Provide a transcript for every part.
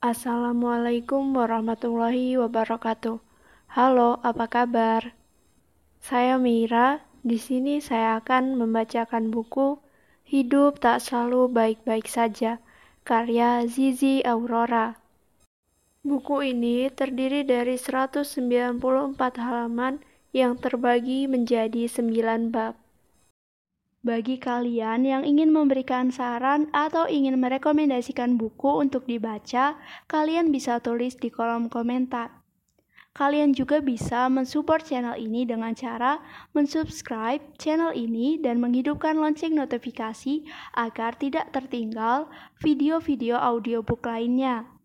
Assalamualaikum warahmatullahi wabarakatuh. Halo, apa kabar? Saya Mira. Di sini saya akan membacakan buku Hidup Tak Selalu Baik-Baik Saja, karya Zizi Aurora. Buku ini terdiri dari 194 halaman yang terbagi menjadi 9 bab. Bagi kalian yang ingin memberikan saran atau ingin merekomendasikan buku untuk dibaca, kalian bisa tulis di kolom komentar. Kalian juga bisa mensupport channel ini dengan cara mensubscribe channel ini dan menghidupkan lonceng notifikasi agar tidak tertinggal video-video audiobook lainnya.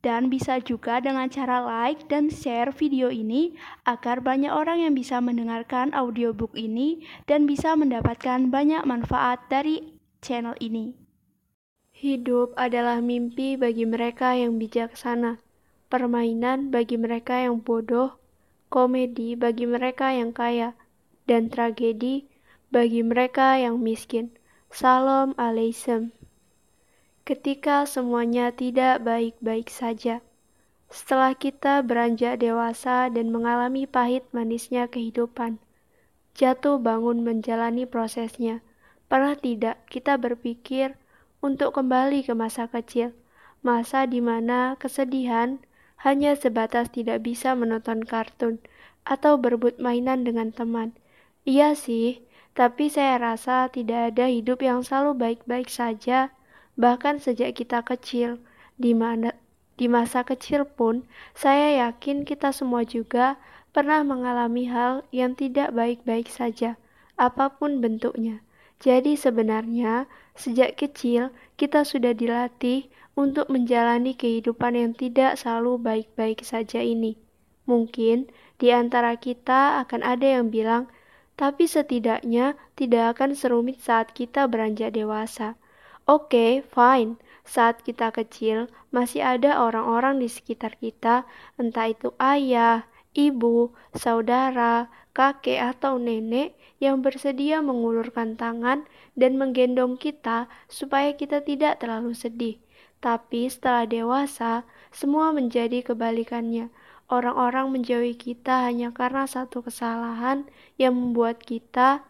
Dan bisa juga dengan cara like dan share video ini agar banyak orang yang bisa mendengarkan audiobook ini dan bisa mendapatkan banyak manfaat dari channel ini. Hidup adalah mimpi bagi mereka yang bijaksana, permainan bagi mereka yang bodoh, komedi bagi mereka yang kaya, dan tragedi bagi mereka yang miskin. Salam alaikum ketika semuanya tidak baik-baik saja. Setelah kita beranjak dewasa dan mengalami pahit manisnya kehidupan, jatuh bangun menjalani prosesnya, pernah tidak kita berpikir untuk kembali ke masa kecil, masa di mana kesedihan hanya sebatas tidak bisa menonton kartun atau berebut mainan dengan teman. Iya sih, tapi saya rasa tidak ada hidup yang selalu baik-baik saja bahkan sejak kita kecil, di mana di masa kecil pun, saya yakin kita semua juga pernah mengalami hal yang tidak baik-baik saja, apa pun bentuknya. Jadi sebenarnya, sejak kecil kita sudah dilatih untuk menjalani kehidupan yang tidak selalu baik-baik saja ini. Mungkin di antara kita akan ada yang bilang, tapi setidaknya tidak akan serumit saat kita beranjak dewasa. Oke, okay, fine. Saat kita kecil, masih ada orang-orang di sekitar kita, entah itu ayah, ibu, saudara, kakek, atau nenek yang bersedia mengulurkan tangan dan menggendong kita supaya kita tidak terlalu sedih. Tapi setelah dewasa, semua menjadi kebalikannya. Orang-orang menjauhi kita hanya karena satu kesalahan yang membuat kita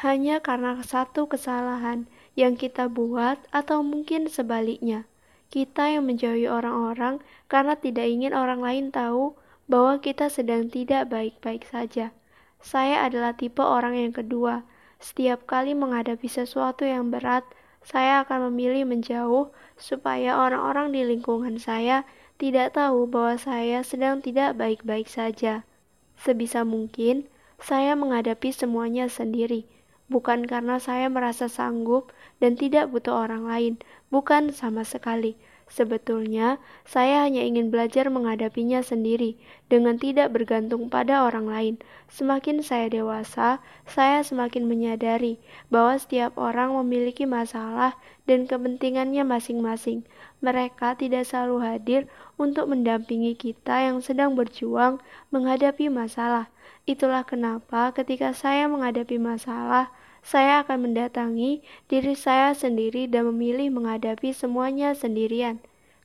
hanya karena satu kesalahan yang kita buat, atau mungkin sebaliknya, kita yang menjauhi orang-orang karena tidak ingin orang lain tahu bahwa kita sedang tidak baik-baik saja. Saya adalah tipe orang yang kedua. Setiap kali menghadapi sesuatu yang berat, saya akan memilih menjauh supaya orang-orang di lingkungan saya tidak tahu bahwa saya sedang tidak baik-baik saja. Sebisa mungkin, saya menghadapi semuanya sendiri bukan karena saya merasa sanggup dan tidak butuh orang lain, bukan sama sekali. Sebetulnya, saya hanya ingin belajar menghadapinya sendiri dengan tidak bergantung pada orang lain. Semakin saya dewasa, saya semakin menyadari bahwa setiap orang memiliki masalah dan kepentingannya masing-masing. Mereka tidak selalu hadir untuk mendampingi kita yang sedang berjuang menghadapi masalah. Itulah kenapa ketika saya menghadapi masalah, saya akan mendatangi diri saya sendiri dan memilih menghadapi semuanya sendirian.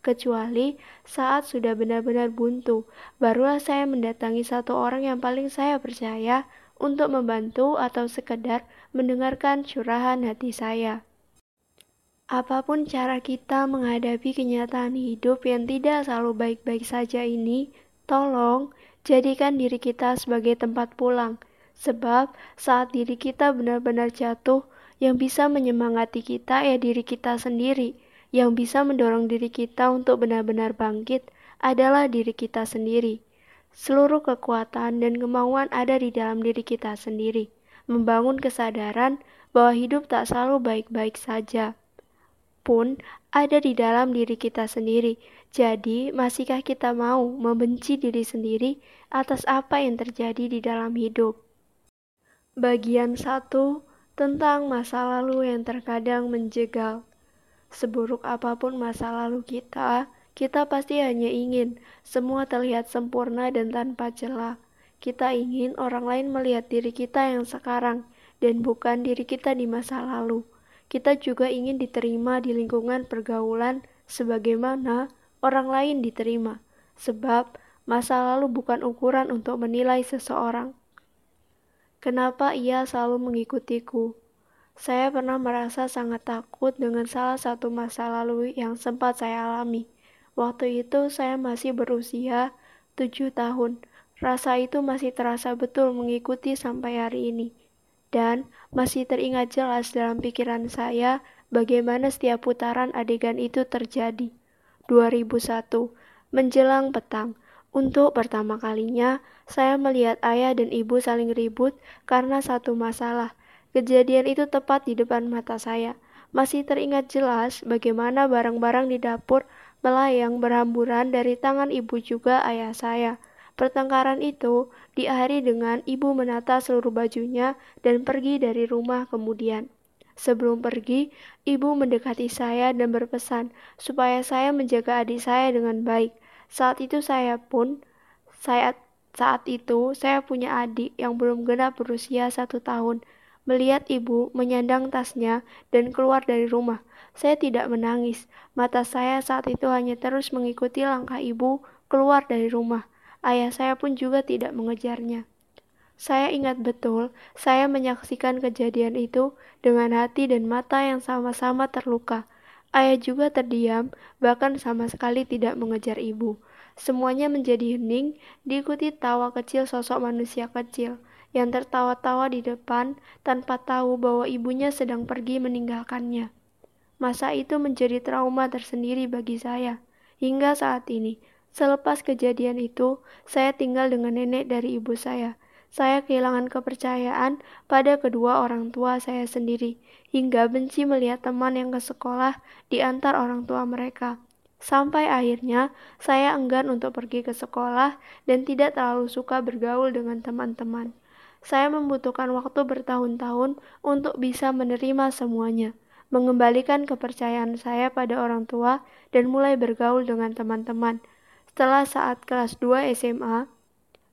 Kecuali saat sudah benar-benar buntu, barulah saya mendatangi satu orang yang paling saya percaya untuk membantu atau sekedar mendengarkan curahan hati saya. Apa pun cara kita menghadapi kenyataan hidup yang tidak selalu baik-baik saja ini, tolong jadikan diri kita sebagai tempat pulang Sebab saat diri kita benar-benar jatuh, yang bisa menyemangati kita ya diri kita sendiri. Yang bisa mendorong diri kita untuk benar-benar bangkit adalah diri kita sendiri. Seluruh kekuatan dan kemauan ada di dalam diri kita sendiri. Membangun kesadaran bahwa hidup tak selalu baik-baik saja pun ada di dalam diri kita sendiri. Jadi, masihkah kita mau membenci diri sendiri atas apa yang terjadi di dalam hidup? Bagian satu tentang masa lalu yang terkadang menjegal. Seburuk apa pun masa lalu kita, kita pasti hanya ingin semua terlihat sempurna dan tanpa celah. Kita ingin orang lain melihat diri kita yang sekarang dan bukan diri kita di masa lalu. kita juga ingin diterima di lingkungan pergaulan sebagaimana orang lain diterima, sebab masa lalu bukan ukuran untuk menilai seseorang. Kenapa ia selalu mengikutiku? Saya pernah merasa sangat takut dengan salah satu masa lalu yang sempat saya alami. Waktu itu saya masih berusia tujuh tahun. Rasa itu masih terasa betul mengikuti sampai hari ini. Dan masih teringat jelas dalam pikiran saya bagaimana setiap putaran adegan itu terjadi. 2001, menjelang petang. Untuk pertama kalinya, saya melihat ayah dan ibu saling ribut karena satu masalah. Kejadian itu tepat di depan mata saya. Masih teringat jelas bagaimana barang-barang di dapur melayang berhamburan dari tangan ibu juga ayah saya. Pertengkaran itu diakhiri dengan ibu menata seluruh bajunya dan pergi dari rumah kemudian. Sebelum pergi, ibu mendekati saya dan berpesan supaya saya menjaga adik saya dengan baik. Saat itu saya pun, saat, saat itu saya punya adik yang belum genap berusia satu tahun. Melihat ibu menyandang tasnya dan keluar dari rumah, saya tidak menangis. Mata saya saat itu hanya terus mengikuti langkah ibu keluar dari rumah. Ayah saya pun juga tidak mengejarnya. Saya ingat betul, saya menyaksikan kejadian itu dengan hati dan mata yang sama-sama terluka. Ayah juga terdiam, bahkan sama sekali tidak mengejar ibu. Semuanya menjadi hening, diikuti tawa kecil sosok manusia kecil yang tertawa-tawa di depan tanpa tahu bahwa ibunya sedang pergi meninggalkannya. Masa itu menjadi trauma tersendiri bagi saya. Hingga saat ini, selepas kejadian itu, saya tinggal dengan nenek dari ibu saya. Saya kehilangan kepercayaan pada kedua orang tua saya sendiri, hingga benci melihat teman yang ke sekolah di antar orang tua mereka. Sampai akhirnya, saya enggan untuk pergi ke sekolah dan tidak terlalu suka bergaul dengan teman-teman. Saya membutuhkan waktu bertahun-tahun untuk bisa menerima semuanya, mengembalikan kepercayaan saya pada orang tua, dan mulai bergaul dengan teman-teman. Setelah saat kelas 2 SMA,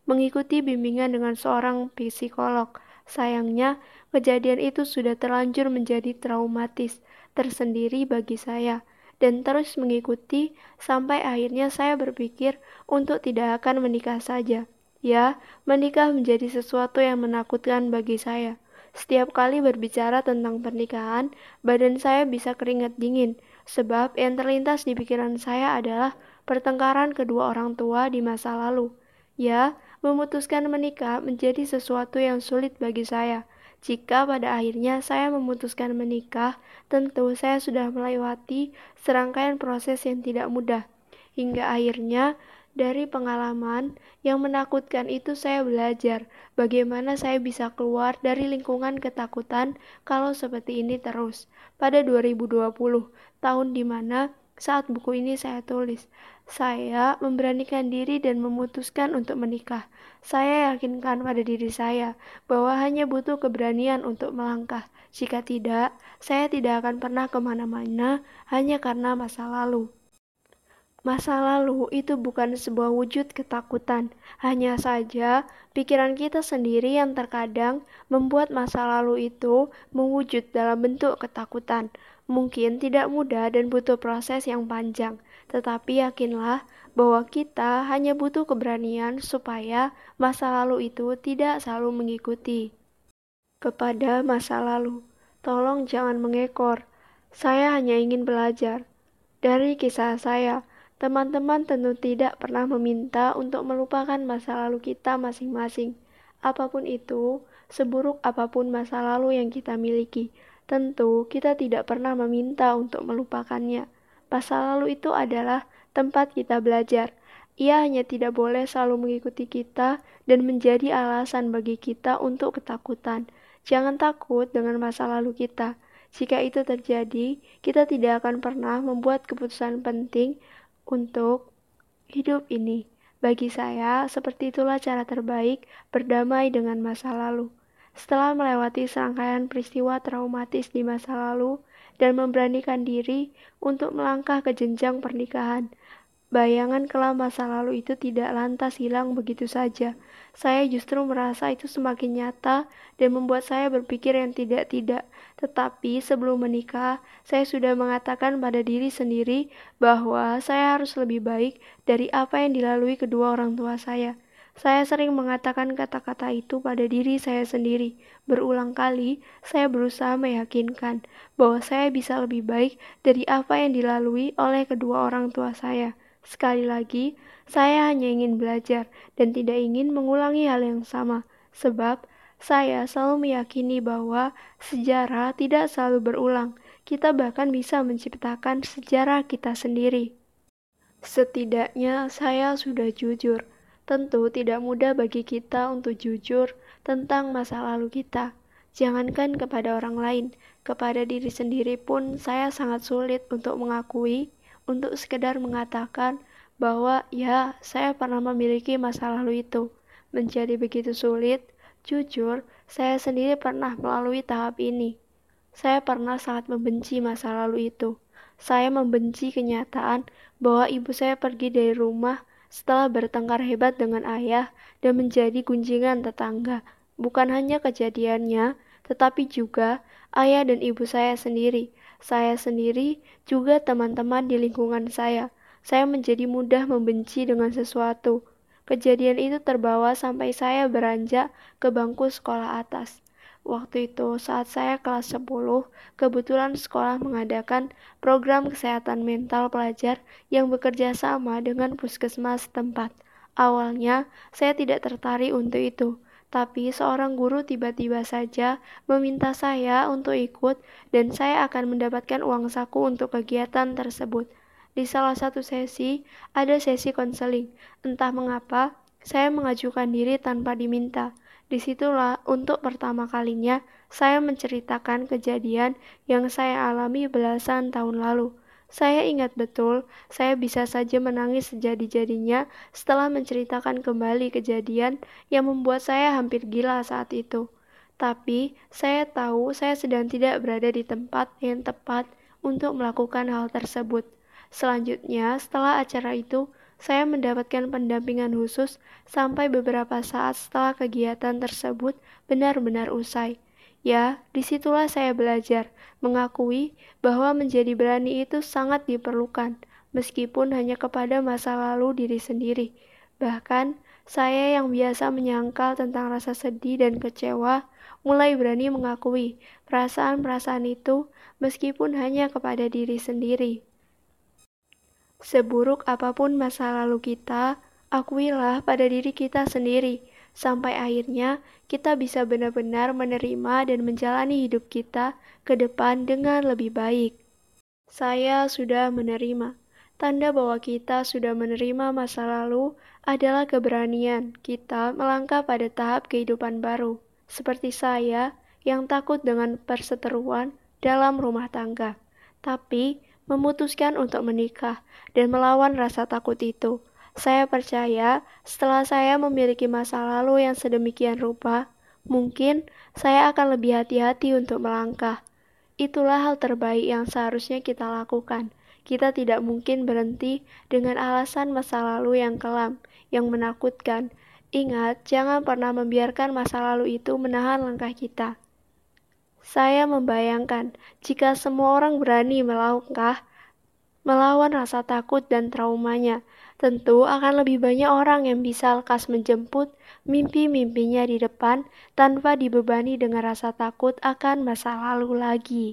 mengikuti bimbingan dengan seorang psikolog. Sayangnya, kejadian itu sudah terlanjur menjadi traumatis tersendiri bagi saya dan terus mengikuti sampai akhirnya saya berpikir untuk tidak akan menikah saja. Ya, menikah menjadi sesuatu yang menakutkan bagi saya. Setiap kali berbicara tentang pernikahan, badan saya bisa keringat dingin, sebab yang terlintas di pikiran saya adalah pertengkaran kedua orang tua di masa lalu. Ya, memutuskan menikah menjadi sesuatu yang sulit bagi saya. Jika pada akhirnya saya memutuskan menikah, tentu saya sudah melewati serangkaian proses yang tidak mudah. Hingga akhirnya dari pengalaman yang menakutkan itu saya belajar bagaimana saya bisa keluar dari lingkungan ketakutan kalau seperti ini terus. Pada 2020, tahun di mana saat buku ini saya tulis, saya memberanikan diri dan memutuskan untuk menikah. Saya yakinkan pada diri saya bahwa hanya butuh keberanian untuk melangkah. Jika tidak, saya tidak akan pernah ke mana-mana hanya karena masa lalu. Masa lalu itu bukan sebuah wujud ketakutan, hanya saja pikiran kita sendiri yang terkadang membuat masa lalu itu mewujud dalam bentuk ketakutan. Mungkin tidak mudah dan butuh proses yang panjang, tetapi yakinlah bahwa kita hanya butuh keberanian supaya masa lalu itu tidak selalu mengikuti. Kepada masa lalu, tolong jangan mengekor. Saya hanya ingin belajar dari kisah saya Teman-teman tentu tidak pernah meminta untuk melupakan masa lalu kita masing-masing. Apa pun itu, seburuk apa pun masa lalu yang kita miliki, tentu kita tidak pernah meminta untuk melupakannya. Masa lalu itu adalah tempat kita belajar. Ia hanya tidak boleh selalu mengikuti kita dan menjadi alasan bagi kita untuk ketakutan. Jangan takut dengan masa lalu kita. Jika itu terjadi, kita tidak akan pernah membuat keputusan penting untuk hidup ini. Bagi saya, seperti itulah cara terbaik berdamai dengan masa lalu. Setelah melewati serangkaian peristiwa traumatis di masa lalu dan memberanikan diri untuk melangkah ke jenjang pernikahan, Bayangan kelam masa lalu itu tidak lantas hilang begitu saja. Saya justru merasa itu semakin nyata dan membuat saya berpikir yang tidak-tidak. Tetapi sebelum menikah, saya sudah mengatakan pada diri sendiri bahwa saya harus lebih baik dari apa yang dilalui kedua orang tua saya. Saya sering mengatakan kata-kata itu pada diri saya sendiri. Berulang kali, saya berusaha meyakinkan bahwa saya bisa lebih baik dari apa yang dilalui oleh kedua orang tua saya. Sekali lagi, saya hanya ingin belajar dan tidak ingin mengulangi hal yang sama, sebab saya selalu meyakini bahwa sejarah tidak selalu berulang. Kita bahkan bisa menciptakan sejarah kita sendiri. Setidaknya, saya sudah jujur Tentu tidak mudah bagi kita untuk jujur tentang masa lalu kita. Jangankan kepada orang lain, kepada diri sendiri pun saya sangat sulit untuk mengakui, untuk sekedar mengatakan bahwa ya, saya pernah memiliki masa lalu itu. Menjadi begitu sulit, jujur, saya sendiri pernah melalui tahap ini. Saya pernah sangat membenci masa lalu itu. Saya membenci kenyataan bahwa ibu saya pergi dari rumah setelah bertengkar hebat dengan ayah dan menjadi gunjingan tetangga. Bukan hanya kejadiannya, tetapi juga ayah dan ibu saya sendiri. Saya sendiri juga teman-teman di lingkungan saya. Saya menjadi mudah membenci dengan sesuatu. Kejadian itu terbawa sampai saya beranjak ke bangku sekolah atas. Waktu itu saat saya kelas 10, kebetulan sekolah mengadakan program kesehatan mental pelajar yang bekerja sama dengan puskesmas tempat. Awalnya, saya tidak tertarik untuk itu, tapi seorang guru tiba-tiba saja meminta saya untuk ikut dan saya akan mendapatkan uang saku untuk kegiatan tersebut. Di salah satu sesi, ada sesi konseling. Entah mengapa, saya mengajukan diri tanpa diminta. Di situlah untuk pertama kalinya saya menceritakan kejadian yang saya alami belasan tahun lalu. Saya ingat betul, saya bisa saja menangis sejadi-jadinya setelah menceritakan kembali kejadian yang membuat saya hampir gila saat itu. Tapi, saya tahu saya sedang tidak berada di tempat yang tepat untuk melakukan hal tersebut. Selanjutnya, setelah acara itu, saya mendapatkan pendampingan khusus sampai beberapa saat setelah kegiatan tersebut benar-benar usai. Ya, di situlah saya belajar mengakui bahwa menjadi berani itu sangat diperlukan, meskipun hanya kepada masa lalu diri sendiri. Bahkan, saya yang biasa menyangkal tentang rasa sedih dan kecewa, mulai berani mengakui perasaan-perasaan itu meskipun hanya kepada diri sendiri. Seburuk apa pun masa lalu kita, akuilah pada diri kita sendiri, sampai akhirnya kita bisa benar-benar menerima dan menjalani hidup kita ke depan dengan lebih baik. Saya sudah menerima. Tanda bahwa kita sudah menerima masa lalu adalah keberanian kita melangkah pada tahap kehidupan baru, seperti saya yang takut dengan perseteruan dalam rumah tangga. Tapi memutuskan untuk menikah dan melawan rasa takut itu. Saya percaya setelah saya memiliki masa lalu yang sedemikian rupa, mungkin saya akan lebih hati-hati untuk melangkah. Itulah hal terbaik yang seharusnya kita lakukan. Kita tidak mungkin berhenti dengan alasan masa lalu yang kelam, yang menakutkan. Ingat, jangan pernah membiarkan masa lalu itu menahan langkah kita. Saya membayangkan jika semua orang berani melangkah melawan rasa takut dan traumanya, tentu akan lebih banyak orang yang bisa lekas menjemput mimpi-mimpinya di depan tanpa dibebani dengan rasa takut akan masa lalu lagi.